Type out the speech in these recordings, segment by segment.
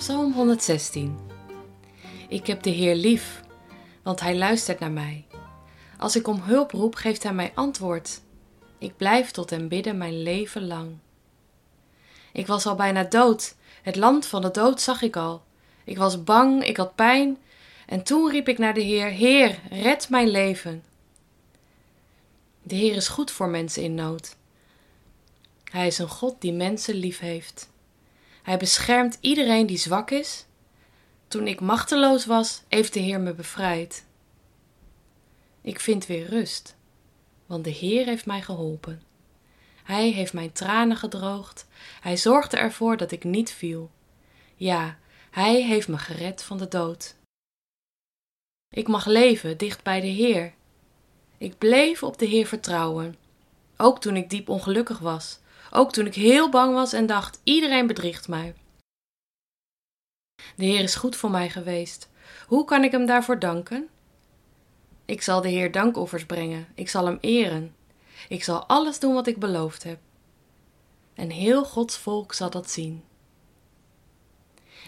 Psalm 116. Ik heb de Heer lief, want Hij luistert naar mij. Als ik om hulp roep, geeft Hij mij antwoord. Ik blijf tot Hem bidden mijn leven lang. Ik was al bijna dood, het land van de dood zag ik al. Ik was bang, ik had pijn, en toen riep ik naar de Heer: Heer, red mijn leven. De Heer is goed voor mensen in nood. Hij is een God die mensen lief heeft. Hij beschermt iedereen die zwak is. Toen ik machteloos was, heeft de Heer me bevrijd. Ik vind weer rust, want de Heer heeft mij geholpen. Hij heeft mijn tranen gedroogd. Hij zorgde ervoor dat ik niet viel. Ja, hij heeft me gered van de dood. Ik mag leven dicht bij de Heer. Ik bleef op de Heer vertrouwen, ook toen ik diep ongelukkig was, ook toen ik heel bang was en dacht: iedereen bedriegt mij. De Heer is goed voor mij geweest. Hoe kan ik hem daarvoor danken? Ik zal de Heer dankoffers brengen, ik zal hem eren. Ik zal alles doen wat ik beloofd heb. En heel Gods volk zal dat zien.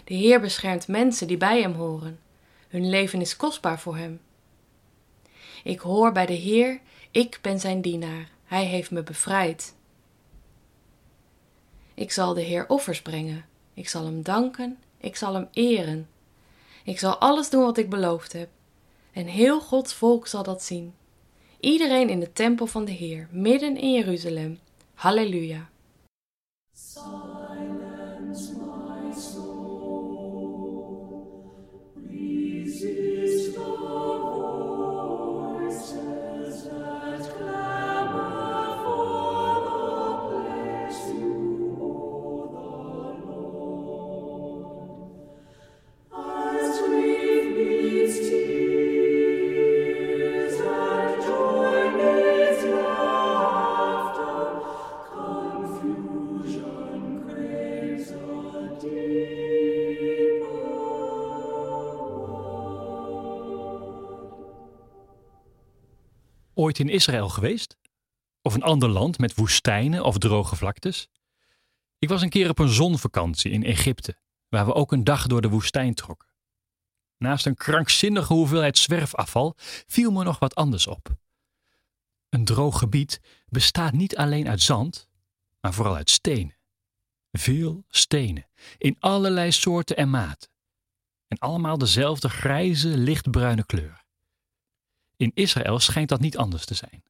De Heer beschermt mensen die bij hem horen. Hun leven is kostbaar voor hem. Ik hoor bij de Heer, ik ben zijn dienaar. Hij heeft me bevrijd. Ik zal de Heer offers brengen. Ik zal hem danken. Ik zal hem eren. Ik zal alles doen wat ik beloofd heb. En heel Gods volk zal dat zien. Iedereen in de tempel van de Heer, midden in Jeruzalem. Halleluja. Ooit in Israël geweest? Of een ander land met woestijnen of droge vlaktes? Ik was een keer op een zonvakantie in Egypte, waar we ook een dag door de woestijn trokken. Naast een krankzinnige hoeveelheid zwerfafval viel me nog wat anders op. Een droog gebied bestaat niet alleen uit zand, maar vooral uit stenen. Veel stenen, in allerlei soorten en maten. En allemaal dezelfde grijze, lichtbruine kleur. In Israël schijnt dat niet anders te zijn.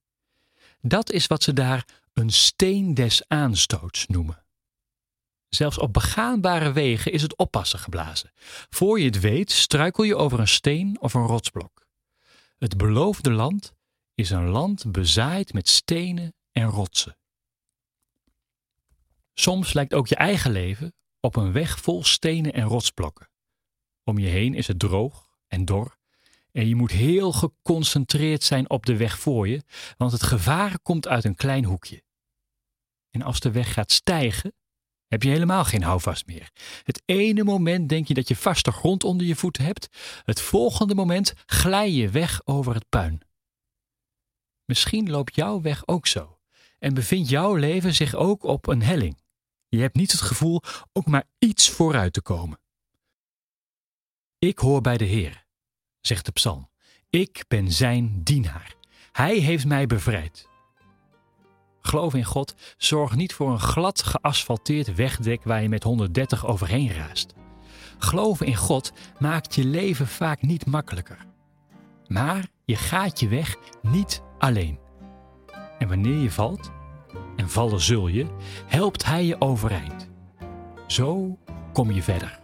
Dat is wat ze daar een steen des aanstoots noemen. Zelfs op begaanbare wegen is het oppassen geblazen. Voor je het weet, struikel je over een steen of een rotsblok. Het beloofde land is een land bezaaid met stenen en rotsen. Soms lijkt ook je eigen leven op een weg vol stenen en rotsblokken. Om je heen is het droog en dor en je moet heel geconcentreerd zijn op de weg voor je, want het gevaar komt uit een klein hoekje. En als de weg gaat stijgen, heb je helemaal geen houvast meer. Het ene moment denk je dat je vaste grond onder je voeten hebt, het volgende moment glij je weg over het puin. Misschien loopt jouw weg ook zo en bevindt jouw leven zich ook op een helling. Je hebt niet het gevoel ook maar iets vooruit te komen. Ik hoor bij de Heer zegt de psalm. Ik ben zijn dienaar. Hij heeft mij bevrijd. Geloof in God zorgt niet voor een glad geasfalteerd wegdek waar je met 130 overheen raast. Geloven in God maakt je leven vaak niet makkelijker. Maar je gaat je weg niet alleen. En wanneer je valt, en vallen zul je, helpt Hij je overeind. Zo kom je verder.